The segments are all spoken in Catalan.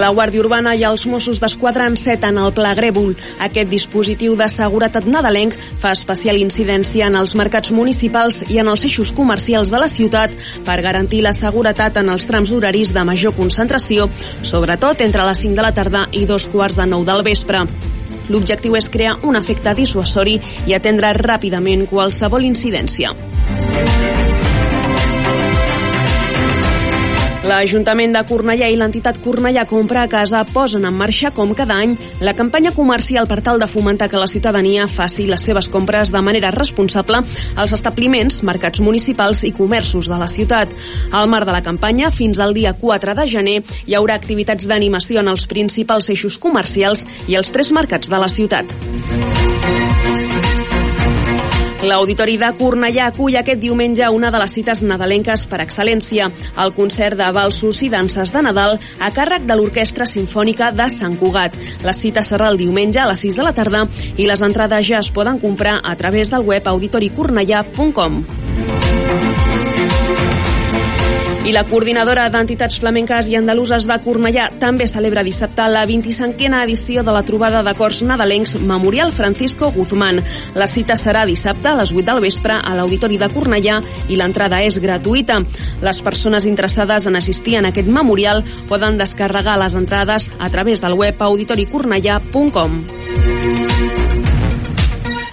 La Guàrdia Urbana i els Mossos d'Esquadra enceten el Pla Grèvol. Aquest dispositiu de seguretat nadalenc fa especial incidència en els mercats municipals i en els eixos comercials de la ciutat per garantir la seguretat en els trams horaris de major concentració, sobretot entre les 5 de la tarda i dos quarts de 9 del vespre. L'objectiu és crear un efecte dissuasori i atendre ràpidament qualsevol incidència. L'Ajuntament de Cornellà i l'entitat Cornellà Compra a Casa posen en marxa, com cada any, la campanya comercial per tal de fomentar que la ciutadania faci les seves compres de manera responsable als establiments, mercats municipals i comerços de la ciutat. Al marc de la campanya, fins al dia 4 de gener, hi haurà activitats d'animació en els principals eixos comercials i els tres mercats de la ciutat. L'Auditori de Cornellà acull aquest diumenge una de les cites nadalenques per excel·lència, el concert de balsos i danses de Nadal a càrrec de l'Orquestra Simfònica de Sant Cugat. La cita serà el diumenge a les 6 de la tarda i les entrades ja es poden comprar a través del web auditoricornellà.com. I la coordinadora d'entitats flamenques i andaluses de Cornellà també celebra dissabte la 25a edició de la trobada d'acords nadalencs Memorial Francisco Guzmán. La cita serà dissabte a les 8 del vespre a l'Auditori de Cornellà i l'entrada és gratuïta. Les persones interessades en assistir en aquest memorial poden descarregar les entrades a través del web auditoricornellà.com.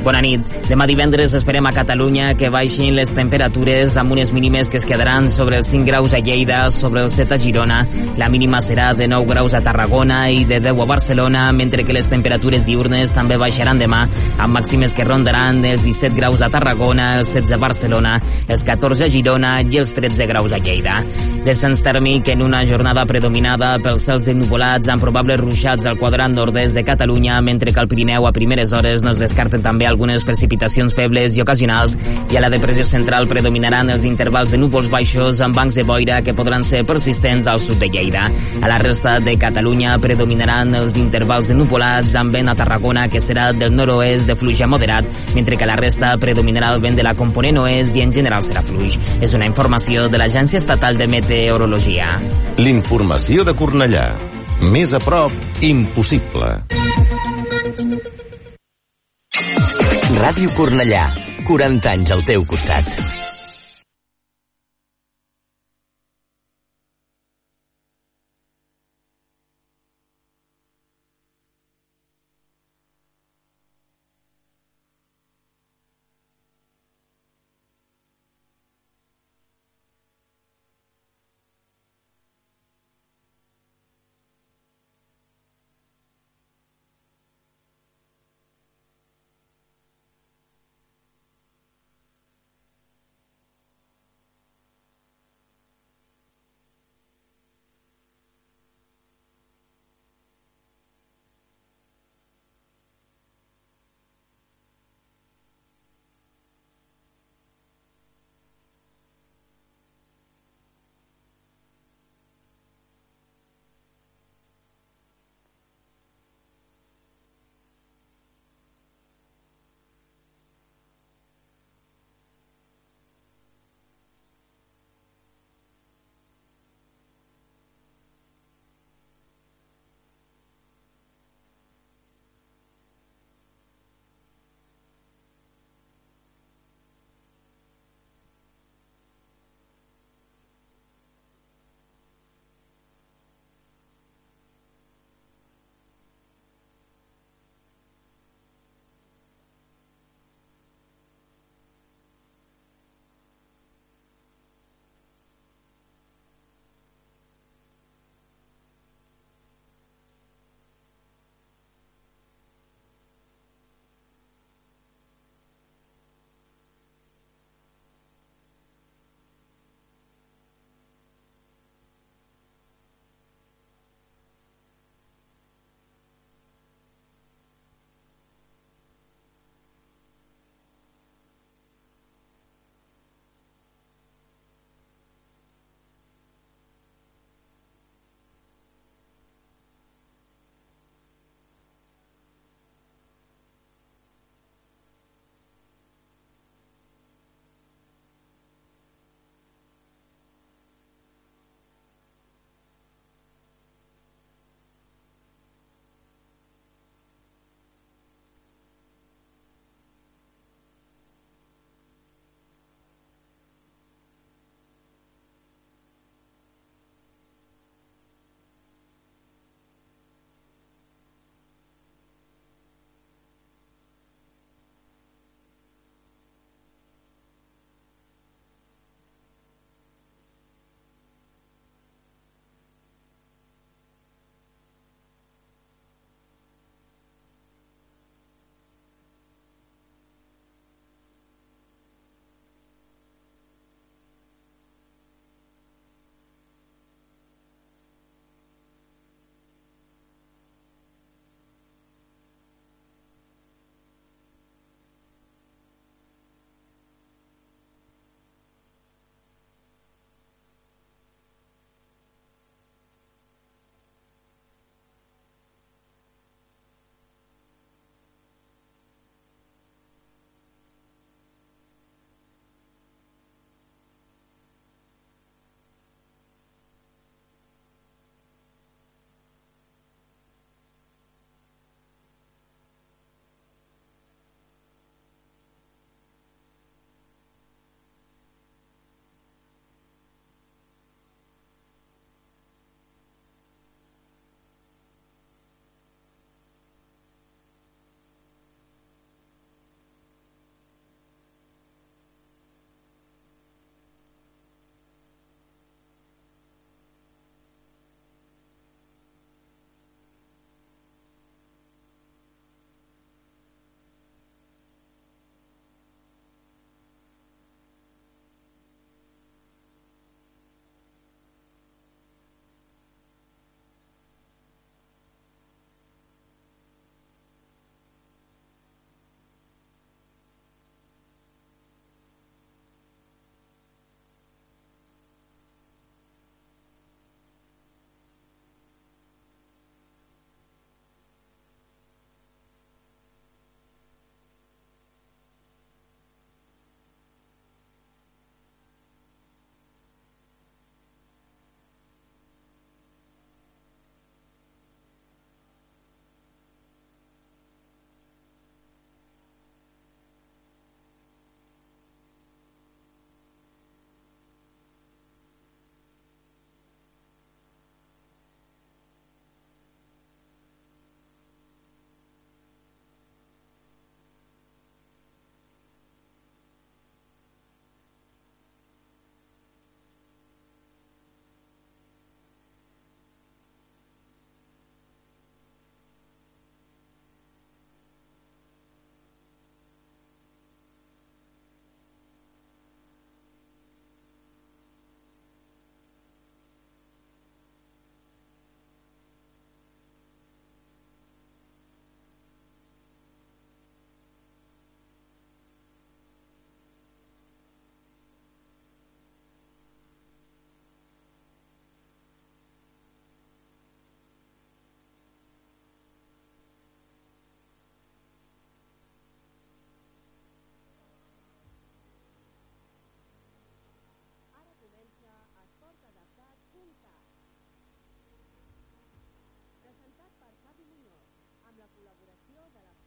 Bona nit. Demà divendres esperem a Catalunya que baixin les temperatures amb unes mínimes que es quedaran sobre els 5 graus a Lleida, sobre els 7 a Girona. La mínima serà de 9 graus a Tarragona i de 10 a Barcelona, mentre que les temperatures diurnes també baixaran demà, amb màximes que rondaran els 17 graus a Tarragona, els 16 a Barcelona, els 14 a Girona i els 13 graus a Lleida. Descens tèrmic en una jornada predominada pels cels ennuvolats amb probables ruixats al quadrant nord-est de Catalunya, mentre que al Pirineu a primeres hores no es descarten també algunes precipitacions febles i ocasionals i a la depressió central predominaran els intervals de núvols baixos amb bancs de boira que podran ser persistents al sud de Lleida. A la resta de Catalunya predominaran els intervals de nupolats amb vent a Tarragona que serà del nord-oest de fluix moderat, mentre que a la resta predominarà el vent de la component oest i en general serà fluix. És una informació de l'Agència Estatal de Meteorologia. L'informació de Cornellà. Més a prop, impossible. Ràdio Cornellà. 40 anys al teu costat. col·laboració de la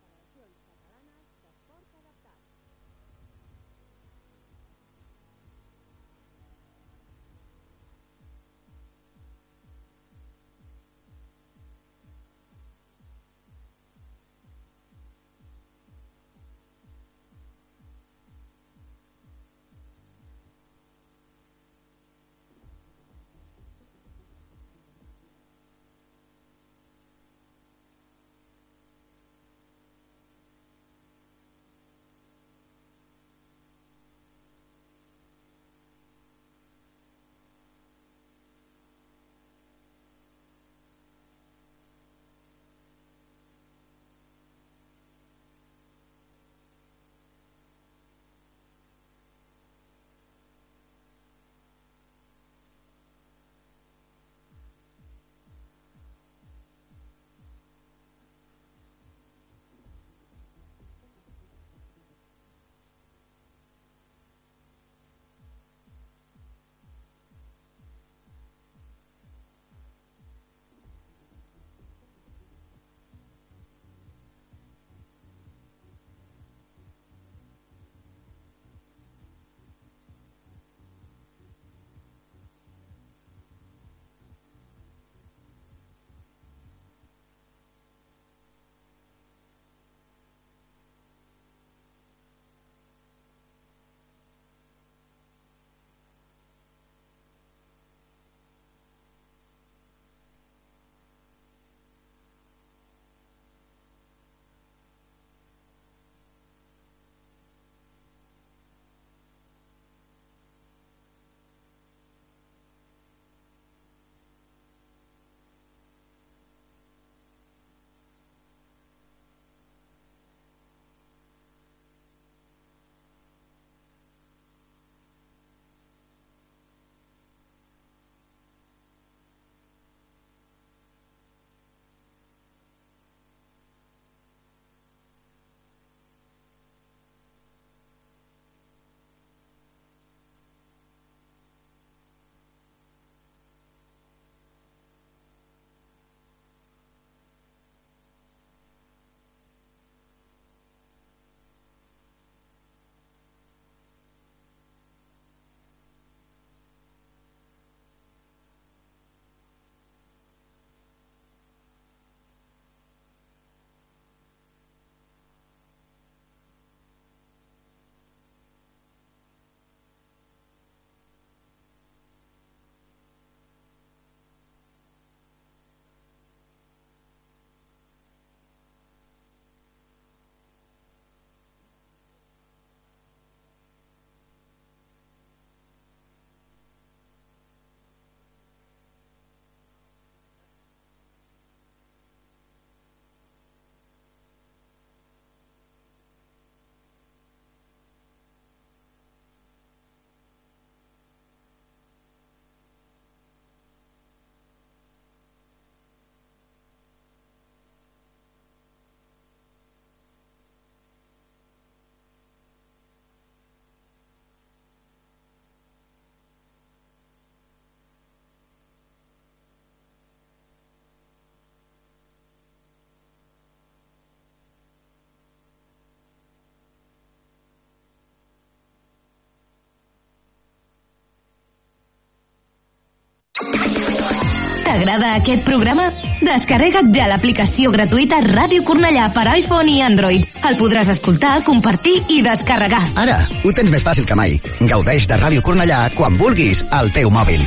T'agrada aquest programa? Descarrega't ja l'aplicació gratuïta Ràdio Cornellà per iPhone i Android. El podràs escoltar, compartir i descarregar. Ara, ho tens més fàcil que mai. Gaudeix de Ràdio Cornellà quan vulguis al teu mòbil.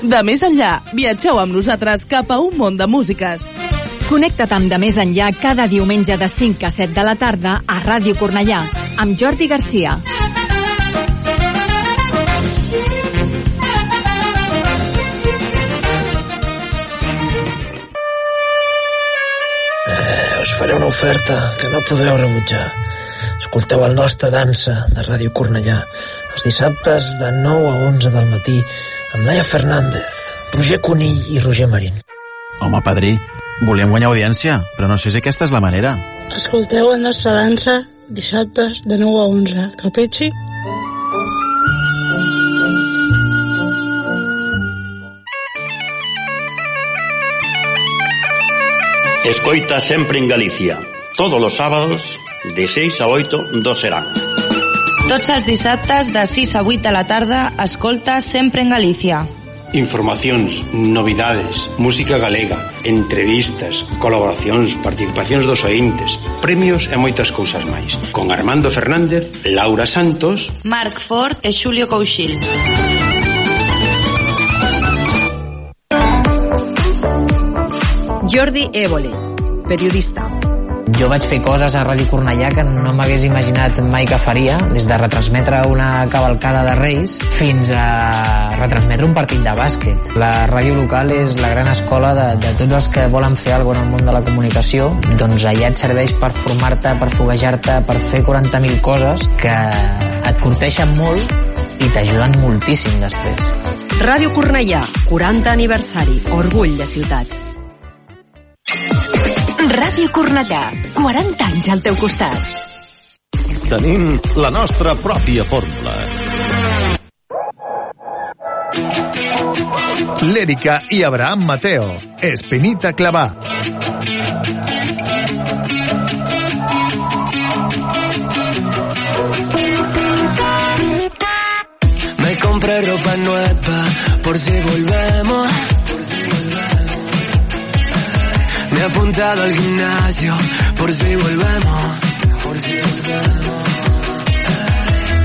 De més enllà, viatgeu amb nosaltres cap a un món de músiques. Connecta't amb De Més Enllà cada diumenge de 5 a 7 de la tarda a Ràdio Cornellà amb Jordi Garcia. Faré una oferta que no podeu rebutjar. Escolteu el nostre dansa de Ràdio Cornellà els dissabtes de 9 a 11 del matí amb Laia Fernández, Roger Conill i Roger Marín. Home, padrí, volíem guanyar audiència, però no sé si aquesta és la manera. Escolteu el nostre dansa dissabtes de 9 a 11. Capitxi? Escoita sempre en Galicia, todos os sábados de 6 a 8 do serán. Tots els dissabtes de 6 a 8 de la tarda, escolta sempre en Galícia. Informacións, novidades, música galega, entrevistas, colaboracións, participacións dos ointes, premios e moitas cousas máis. Con Armando Fernández, Laura Santos, Marc Ford e Xulio Couchil. Jordi Évole, periodista. Jo vaig fer coses a Ràdio Cornellà que no m'hagués imaginat mai que faria, des de retransmetre una cavalcada de Reis fins a retransmetre un partit de bàsquet. La ràdio local és la gran escola de, de tots els que volen fer alguna cosa en el món de la comunicació, doncs allà et serveix per formar-te, per foguejar-te, per fer 40.000 coses que et curteixen molt i t'ajuden moltíssim després. Ràdio Cornellà, 40 aniversari, orgull de ciutat. Ràdio Cornellà, 40 anys al teu costat. Tenim la nostra pròpia fórmula. Lérica y Abraham Mateo, Espinita Clavá. Me compré ropa nueva por si volvemos. Apuntado al gimnasio por si volvemos.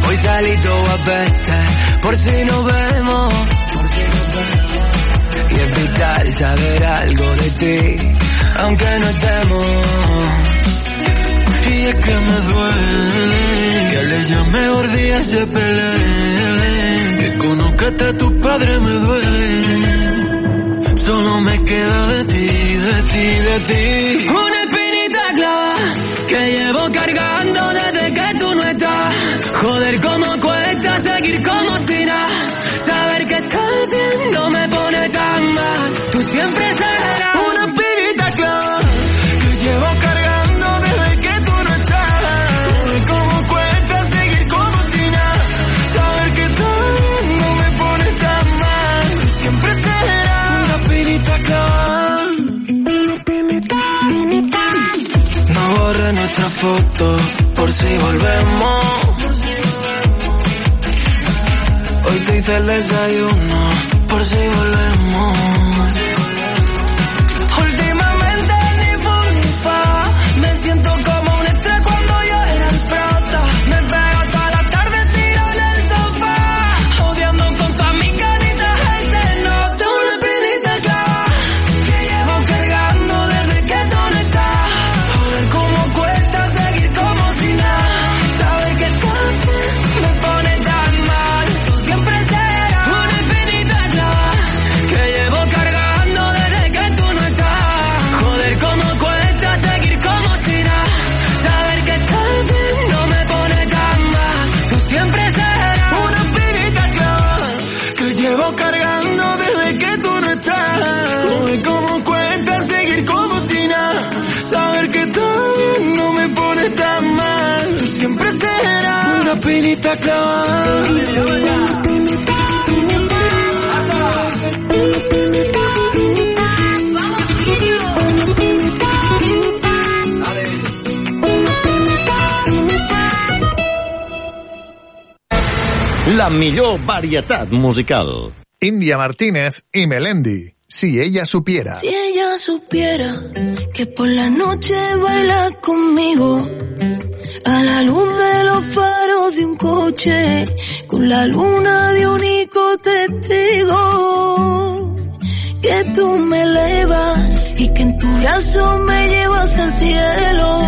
Hoy salí todo guapete por si nos vemos. Y es vital saber algo de ti, aunque no estemos. Y es que me duele que al ella mejor día se peleen. Que conozcate a tu padre me duele. Solo me queda de ti, de ti, de ti. Una espinita clava que llevo cargando desde que tú no estás. Joder, cómo cuesta seguir como foto por si volvemos. Hoy te hice el desayuno por si volvemos. La millor varietat musical. India Martínez y Melendi, si ella supiera. Si ella supiera que por la noche baila conmigo a la luz de los faros de un coche con la luna de único testigo. Que tú me elevas y que en tu brazo me llevas al cielo.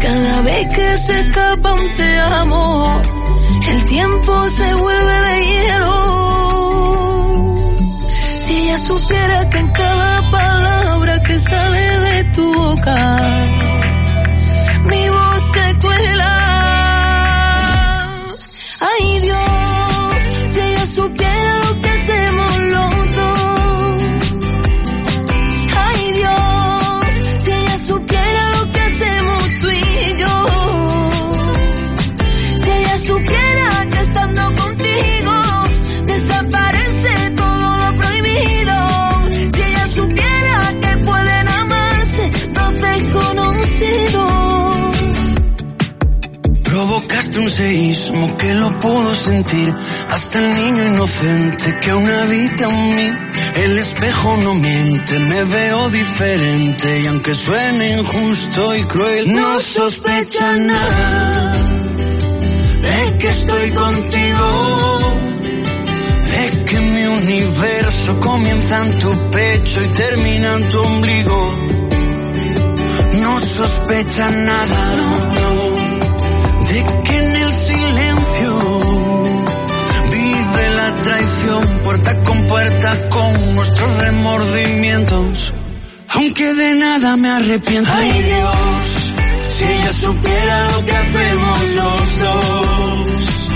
Cada vez que se escapa un te amo el tiempo se vuelve de hielo. Si ella supiera que en cada palabra que sale de tu boca, seísmo que lo puedo sentir. Hasta el niño inocente que aún habita en mí. El espejo no miente, me veo diferente. Y aunque suene injusto y cruel, no sospecha nada de que estoy contigo. De que mi universo comienza en tu pecho y termina en tu ombligo. No sospecha nada, no, no, de que puerta con puerta con nuestros remordimientos. Aunque de nada me arrepiento. Ay Dios, si ella supiera lo que hacemos los dos.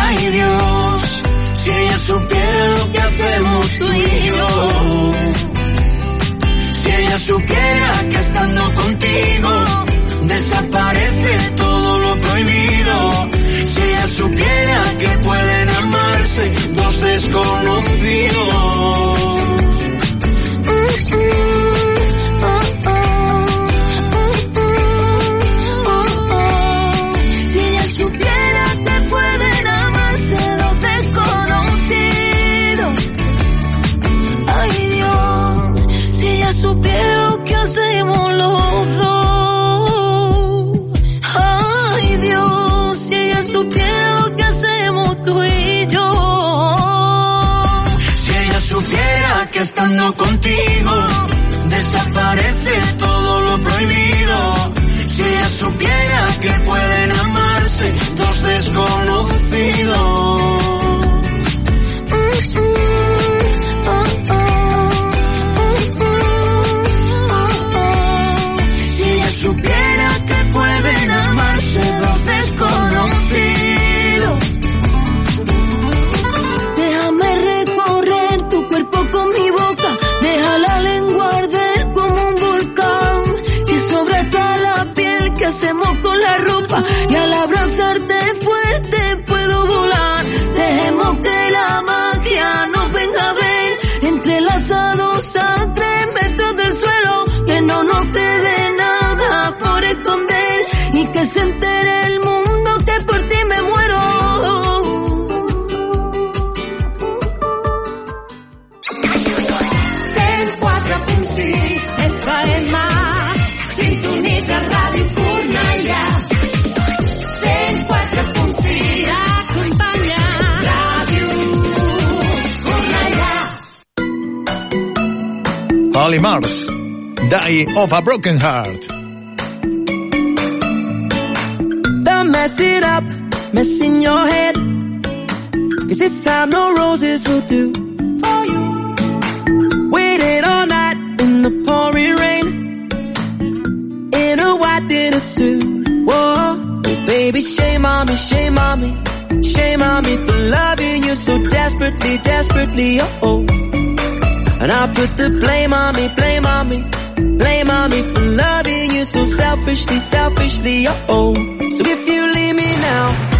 Ay Dios, si ella supiera lo que hacemos tú y yo. Si ella supiera que estando contigo desaparece todo lo prohibido. Si ella supiera que pueden amarse dos desconocidos. Contigo desaparece todo lo prohibido. Si ella supiera que pueden amarse dos desconocidos. Holly Mars, Die of a Broken Heart. Don't mess it up, mess in your head. Cause this time no roses will do for you. Waited all night in the pouring rain. In a white dinner suit. Whoa, baby, shame on me, shame on me. Shame on me for loving you so desperately, desperately, oh. oh. And I put the blame on me, blame on me. Blame on me for loving you so selfishly, selfishly, oh. So if you leave me now,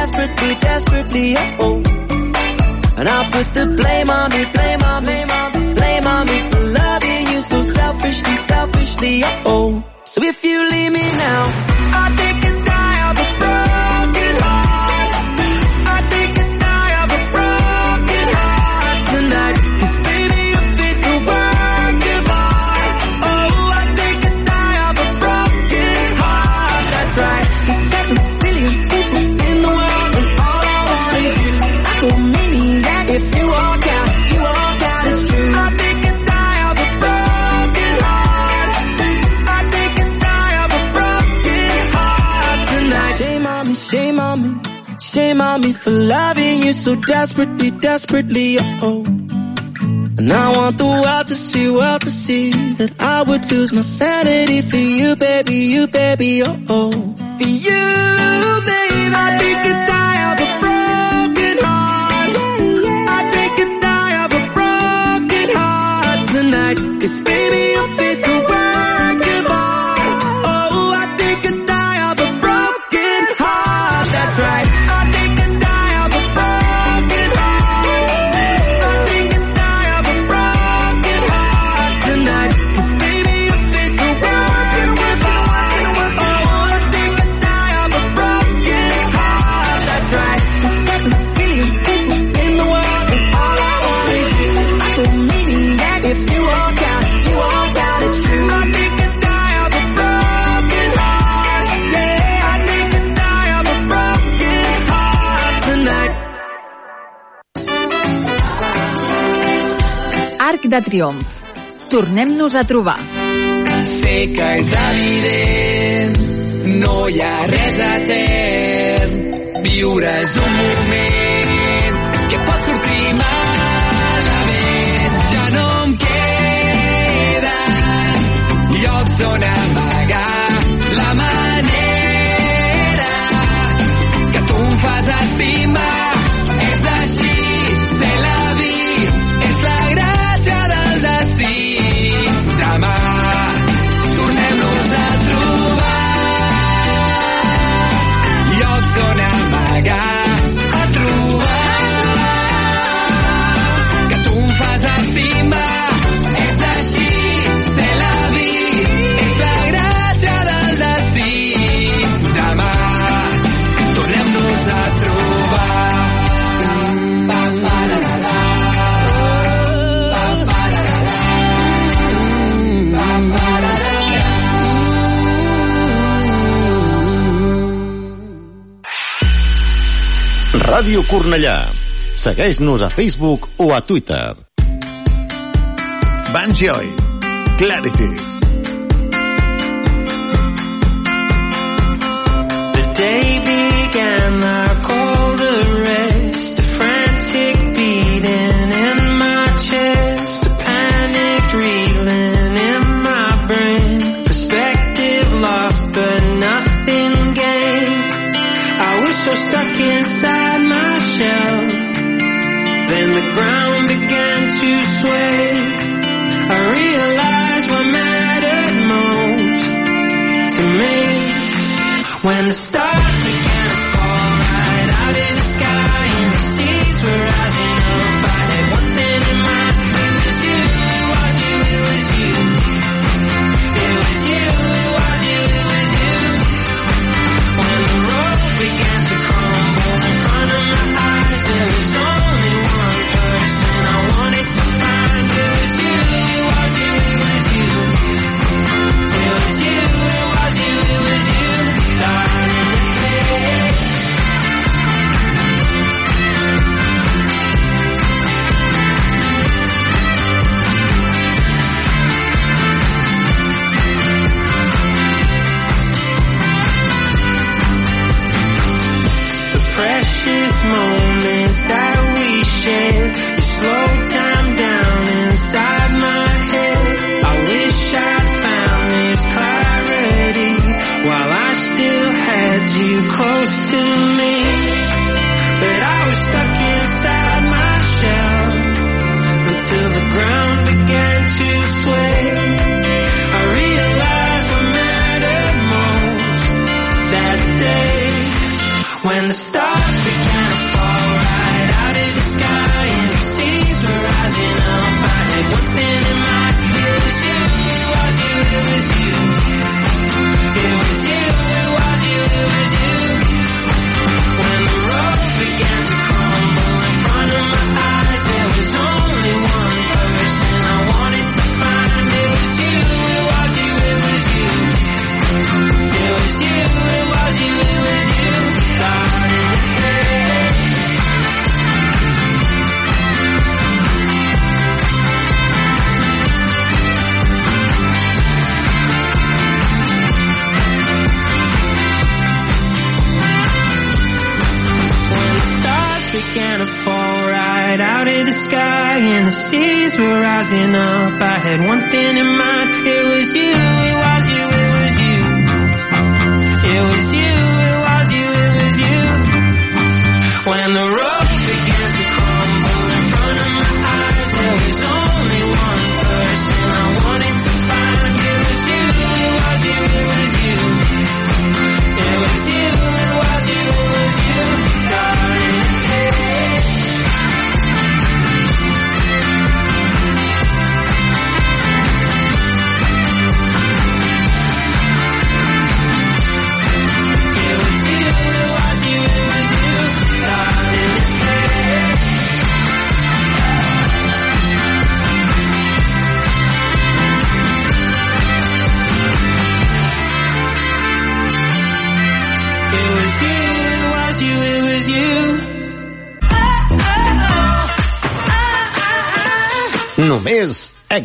desperately, desperately, oh. oh. And I put the blame on me, blame on me, blame on me for loving you so selfishly, selfishly, oh. oh. So if you leave me now, for loving you so desperately, desperately, oh. And I want the world to see, world to see that I would lose my sanity for you, baby, you, baby, oh, oh. For you, baby. I think de triomf. Tornem-nos a trobar. Sé que és evident, no hi ha res etern, viure és un moment Ràdio Cornellà. Segueix-nos a Facebook o a Twitter. Banjoy. Clarity. The day began I called the rest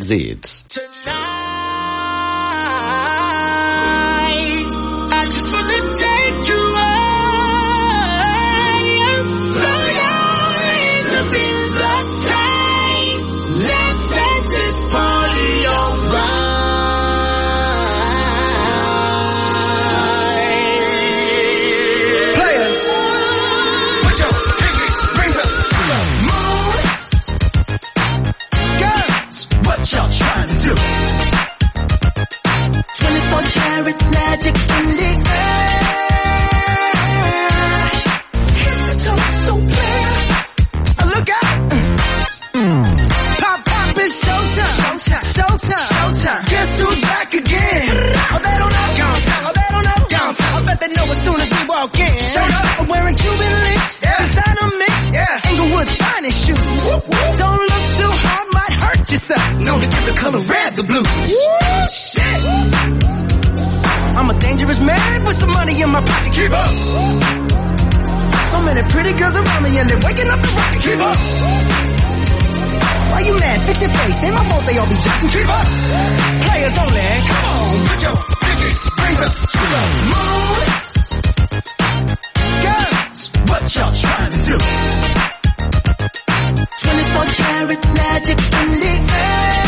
Z's. Keep up. So many pretty girls around me and they're waking up the rocket. Keep up. Why you mad? Fix your face. Ain't my fault they all be jacking. Keep up. Players only. Come on, put your pinky rings up to the moon. Girls, what y'all trying to do? 24 karat magic in the air.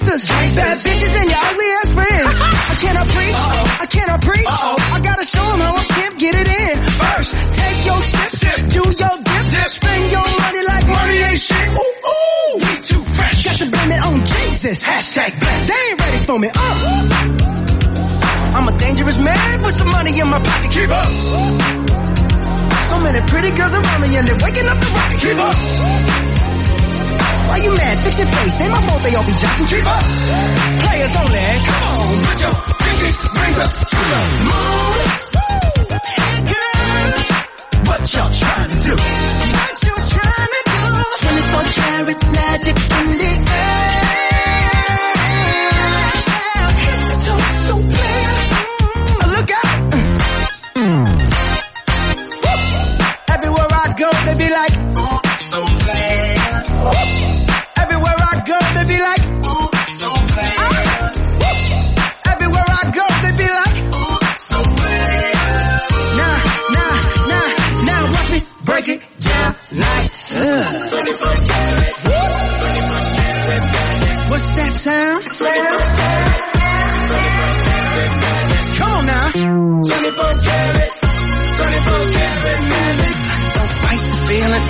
Gangsters, bad bitches and your ugly ass friends. I cannot preach, I cannot preach. I gotta show 'em how a pimp get it in. First, take your sip, do your dip, spend your money like money ain't shit. Ooh, ooh, we too fresh. Got to blame it on Jesus. Hashtag blessed. They ain't ready for me. Uh. I'm a dangerous man with some money in my pocket. Keep up. So many pretty girls around me and they're waking up the rocket. Keep up. Why you mad? Fix your face. Ain't my fault they all be jocking. Keep up. Players only. Come on, put your pinky rings up to the moon. Girls, what y'all trying to do? What you trying to do? 24 karat magic in the air.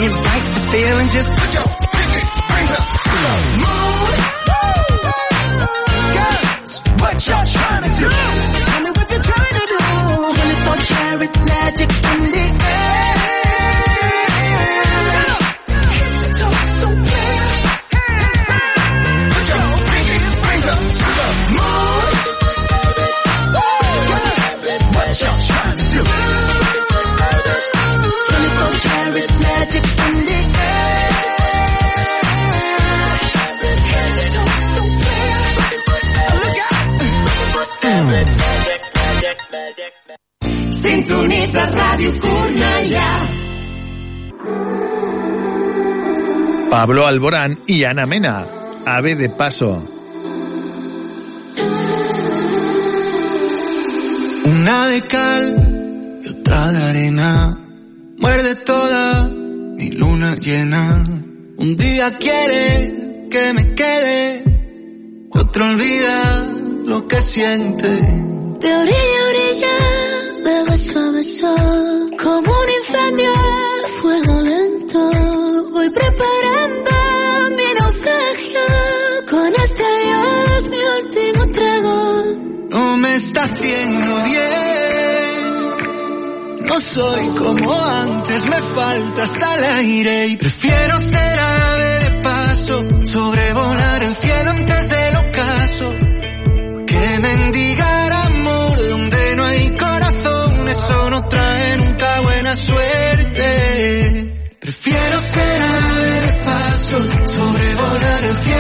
Invite the feeling. Just put your pinky rings up moon. Girls, what y'all trying to do? Tell me what you're trying to do. 24 karat magic in Pablo Alborán y Ana Mena. Ave de paso. Una de cal y otra de arena. Muerde toda mi luna llena. Un día quiere que me quede, otro olvida lo que siente. De orilla a orilla, de beso a beso, como un incendio fuego lento. Voy preparando mi naufragio, con este adiós mi último trago. No me está haciendo bien. No soy como antes, me falta hasta el aire y prefiero ser ave de paso, sobrevolar el cielo antes del ocaso. Que mendigar amor donde no hay corazón, eso no trae nunca buena suerte. Prefiero ser ave de paso, sobrevolar el cielo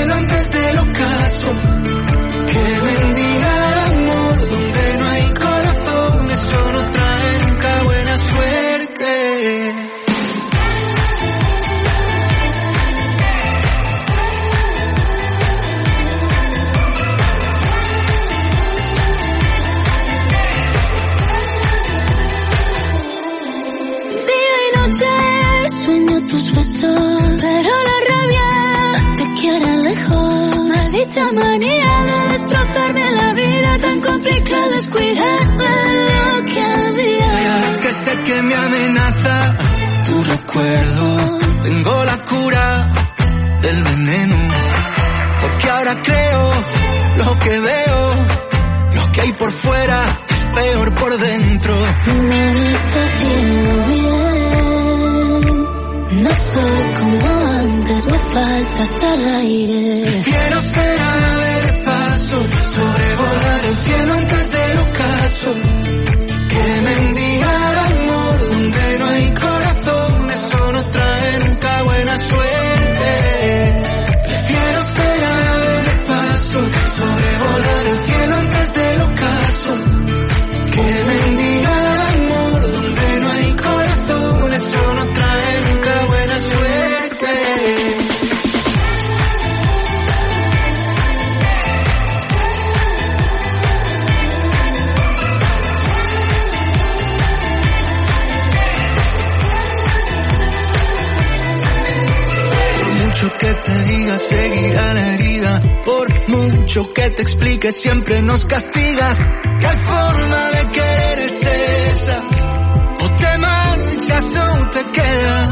te quedas.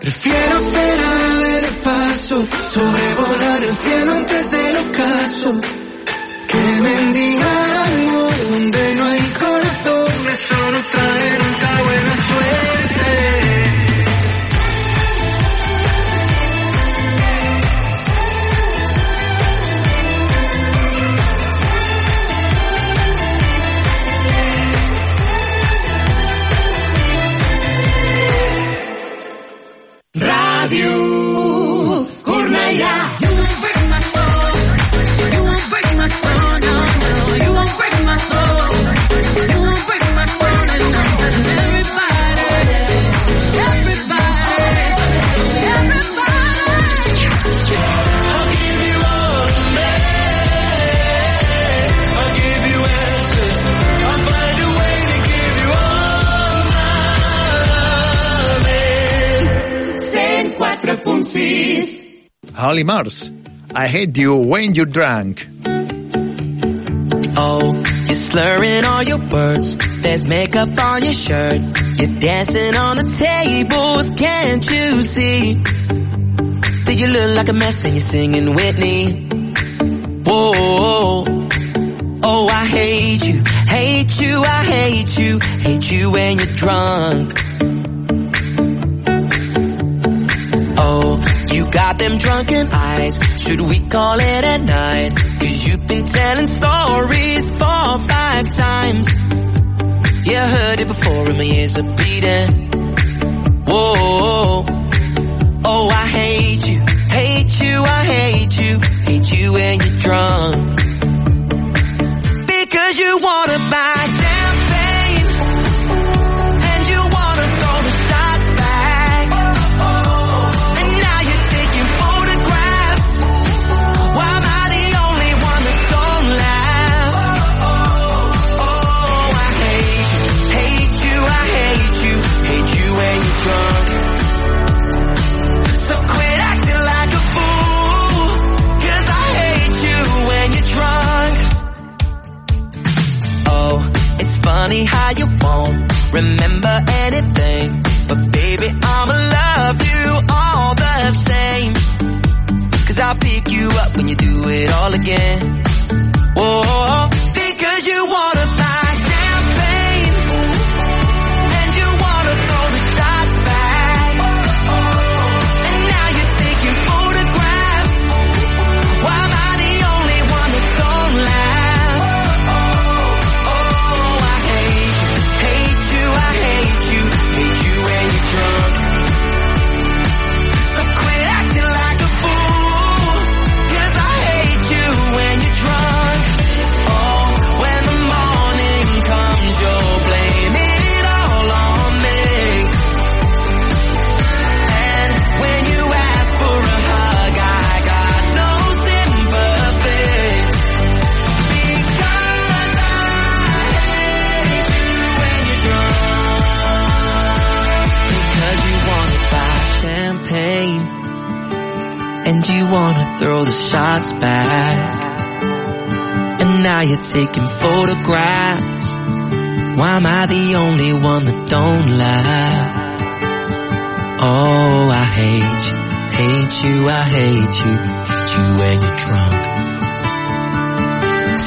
Prefiero ser ave de paso, sobrevolar el cielo antes del ocaso. Que mendigar Holly Mars, I hate you when you're drunk. Oh, you're slurring all your words. There's makeup on your shirt. You're dancing on the tables. Can't you see that you look like a mess and you're singing Whitney? Whoa, oh, I hate you, hate you, I hate you, hate you when you're drunk. Got them drunken eyes. Should we call it a night? Cause you've been telling stories four or five times. Yeah, I heard it before and my ears are bleeding. Whoa, oh, I hate you, hate you, I hate you, hate you when you're drunk. Because you wanna buy remember anything. But baby, I'ma love you all the same. Cause I'll pick you up when you do it all again. Whoa, because you wanna wanna throw the shots back. And now you're taking photographs. Why am I the only one that don't laugh? Oh, I hate you, hate you, I hate you, hate you when you're drunk.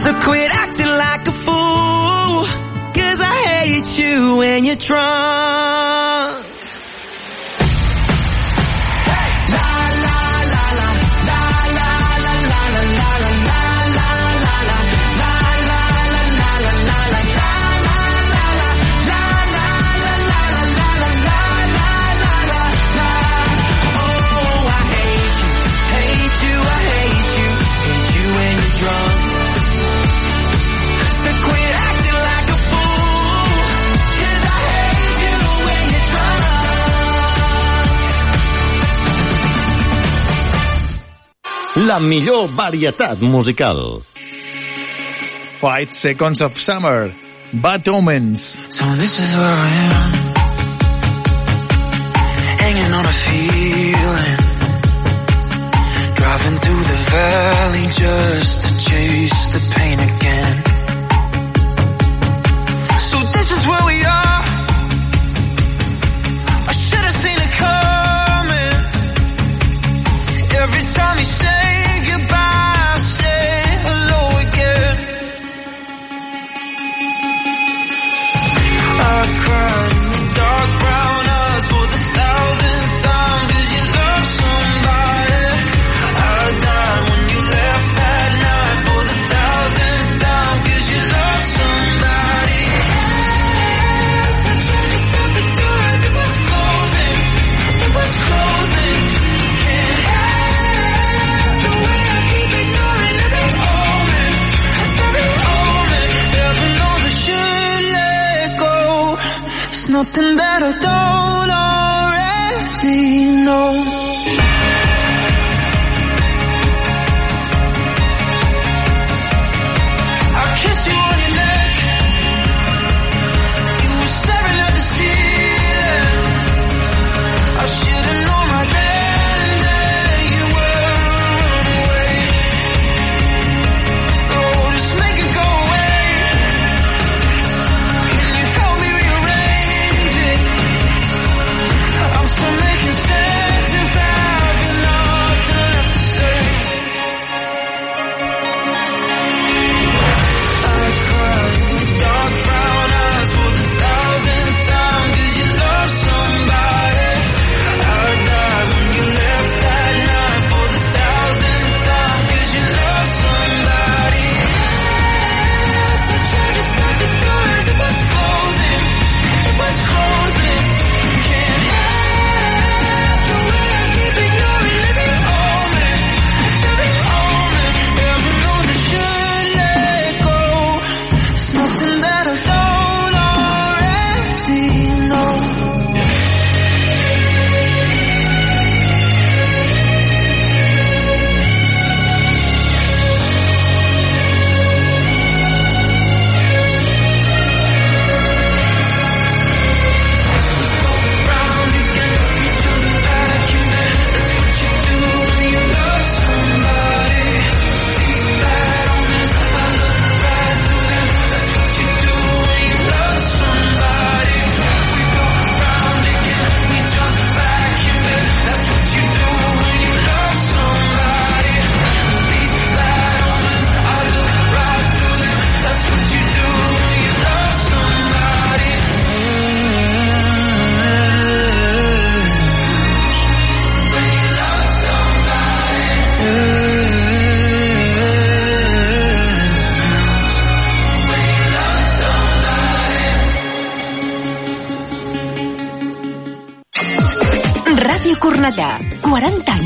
So quit acting like a fool, cause I hate you when you're drunk. la millor varietat musical. Five Seconds of Summer, Bad Omens. So this is where I am, hanging on a feeling, driving through the valley just to chase the pain again. Something that I don't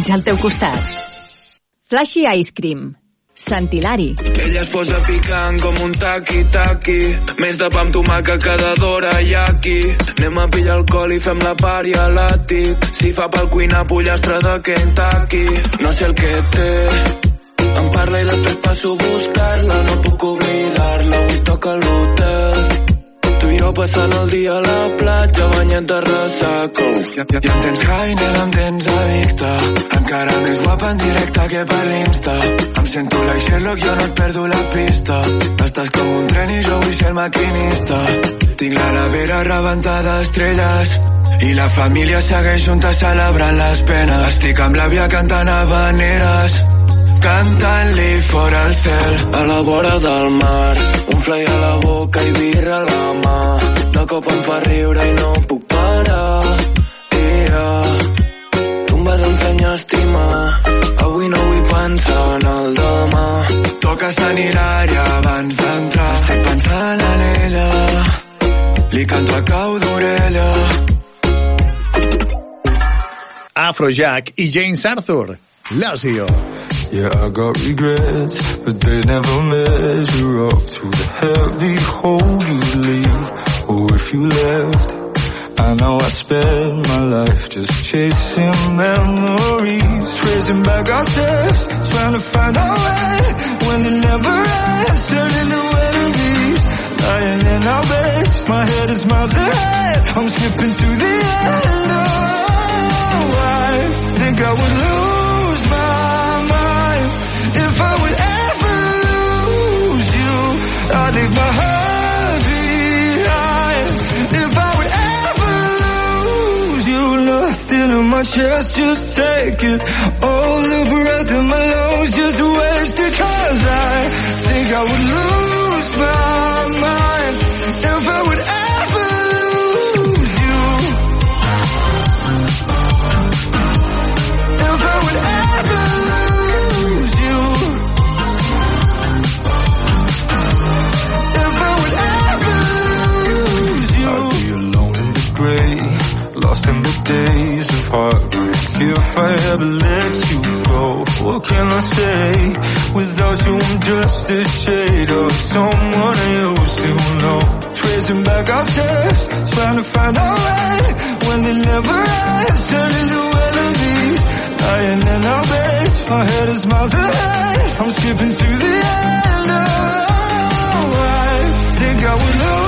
40 anys al teu costat. Flashy Ice Cream. Santilari. Ella es posa picant com un taqui-taqui. Més de pa amb tomàquet cada d'hora i aquí. Anem a pillar alcohol i fem la pari a l'àtic Si fa pel cuinar pollastre de Kentucky. No sé el que té. Em parla i després passo a buscar-la. No puc oblidar-la, avui toca l'hotel Jo passant el dia a la platja banyat de ressaca ja, ja, ja. Em tens Heiner, em tens addicte. Encara més guapa en directe que per l'Insta. Em sento like Sherlock, jo no et perdo la pista. Estàs com un tren i jo vull ser el maquinista. Tinc la nevera rebentada d'estrelles i la família segueix junta celebrant les penes. Estic amb l'àvia cantant habaneres cantant-li fora al cel. A la vora del mar un fly a la boca i birra a la mà. De cop em fa riure i no puc parar. Yeah. tu em vas ensenyar a estimar avui no vull pensar en el demà. Toca Sant Hilari abans d'entrar. Estic pensant en ella. Li canto a cau d'orella. Afrojack i James Arthur. Lazio. Yeah, I got regrets, but they never measure up to the heavy hole you leave. Oh, if you left, I know I'd spend my life just chasing memories, tracing back our steps, trying to find our way when it never ends, turning to enemies, lying in our beds. My head is miles ahead, I'm slipping to the end. Oh, I think I would lose my chest, just take it. All the breath in my lungs, just waste it. Cause I think I would lose my mind if I would I ever let you go, what can I say? Without you, I'm just a shade of someone I used to know. Tracing back our steps, trying to find our way when it never ends, turning to enemies. Lying in our beds, my head is miles ahead. I'm skipping to the end. Oh, I think I would lose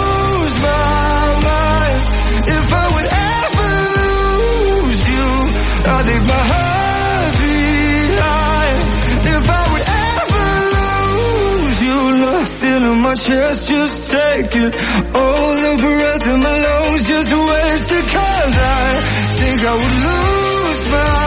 In my chest, just take it. All the breath in my lungs, just waste it. Cause I think I would lose my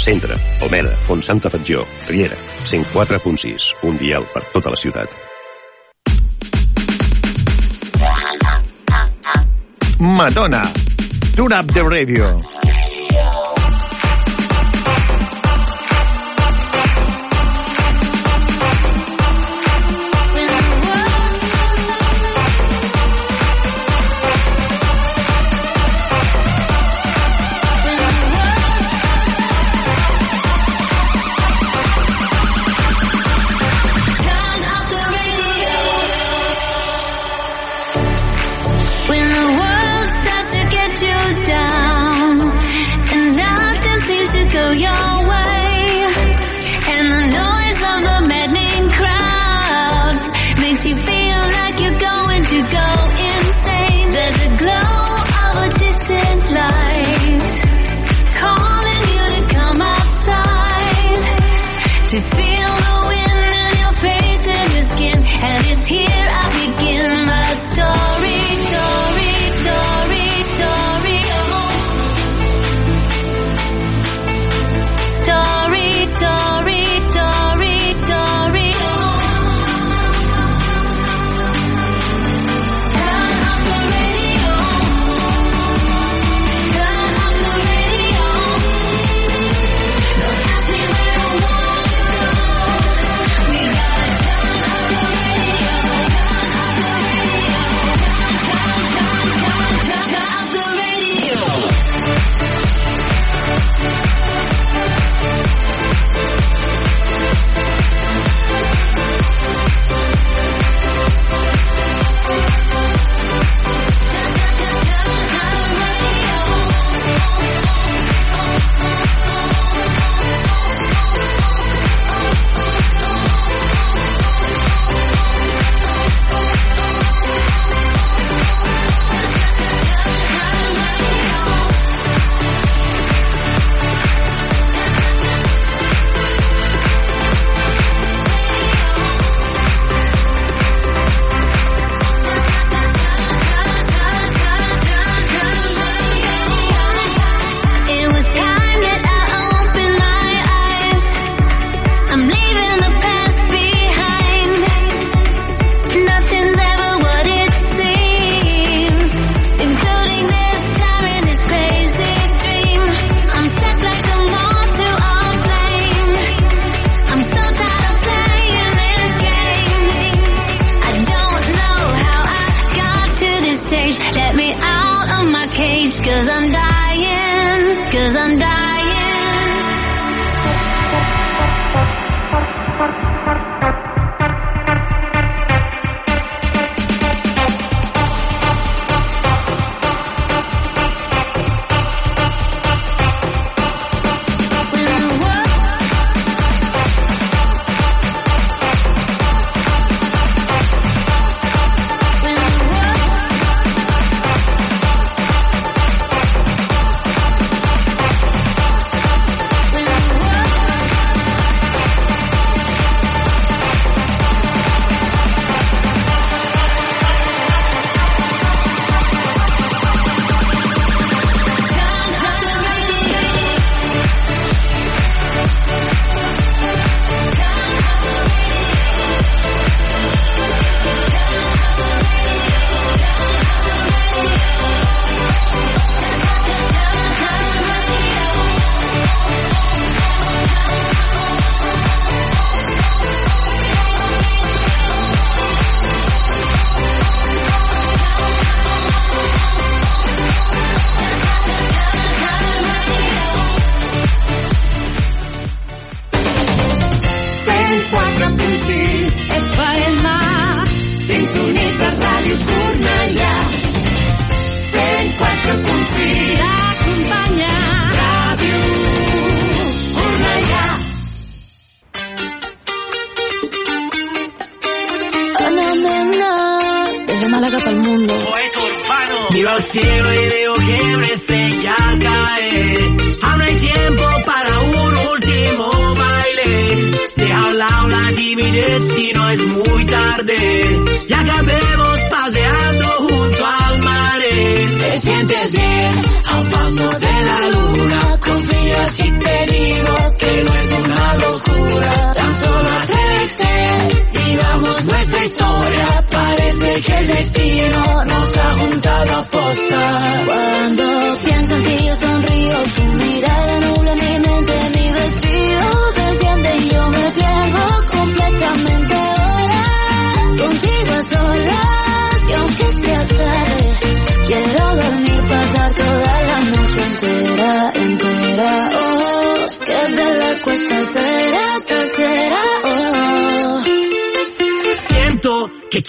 Centre, Almeda, Font Santa Fatjó, Riera, 104.6, un dial per tota la ciutat. Madonna. Turn up the radio.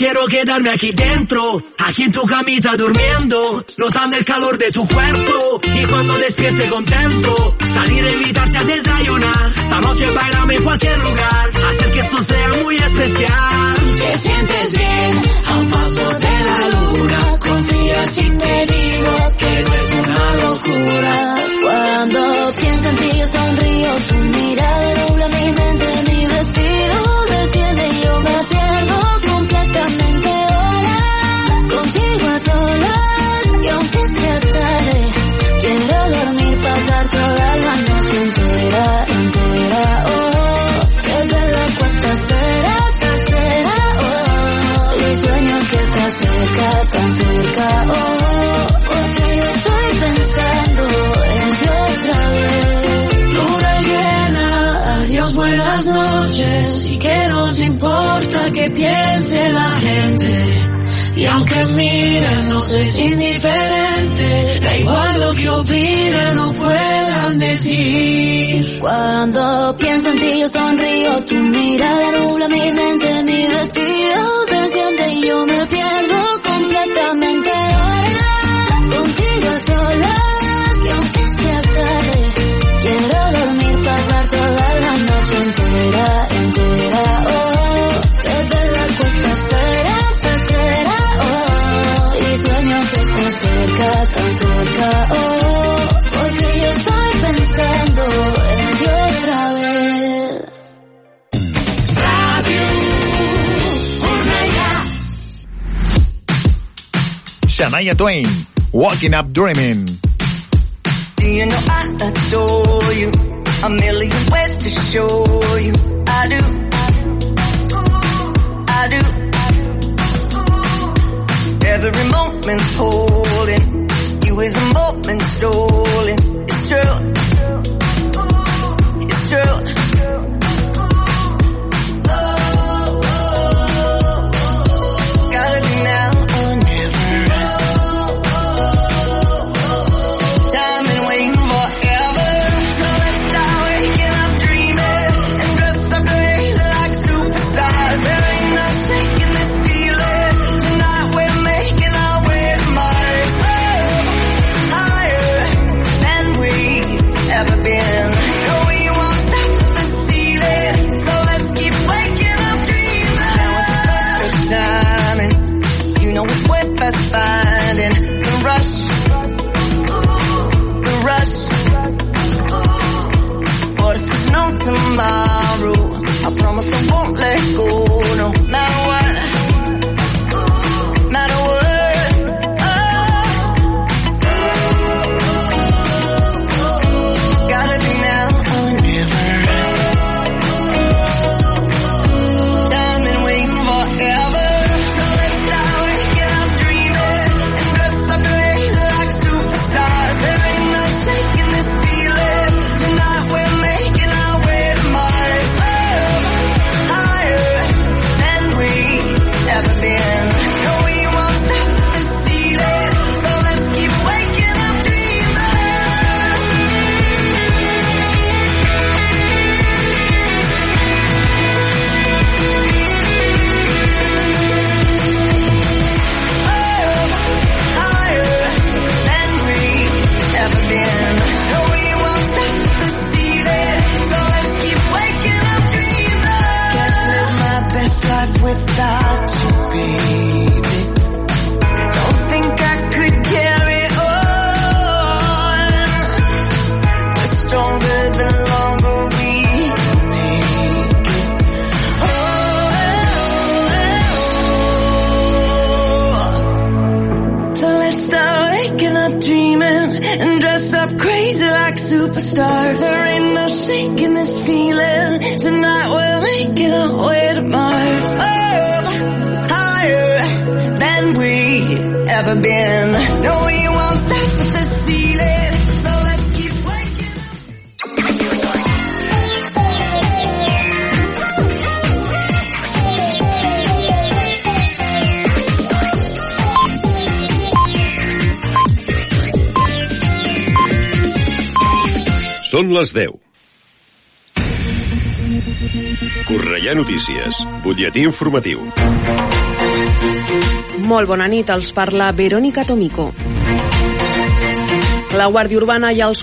Quiero quedarme aquí dentro, aquí en tu camita durmiendo, notando el calor de tu cuerpo y cuando despierte contento, salir a invitarte a desayunar, esta noche bailame en cualquier lugar, hacer que esto sea muy especial. Te sientes bien a un paso de la luna, confía si te digo que no es una locura. Cuando pienso en ti yo sonrío, cerca. Oh, porque yo estoy pensando en ti otra vez. Luna llena, adiós, buenas noches. Y que nos importa que piense la gente. Y aunque miren, no es indiferente. Da igual lo que opinen o puedan decir. Cuando pienso en ti yo sonrío, tu mirada nubla mi mente, mi vestido desciende y yo me pierdo Shania Twain, Walking Up Dreaming. Do you know I adore you? A million ways to show you. I do. I do. Every moment's holding. You is a moment stolen. It's true. It's true. les 10. Correia Notícies, butlletí informatiu. Molt bona nit, els parla Verónica Tomico. La Guàrdia Urbana i els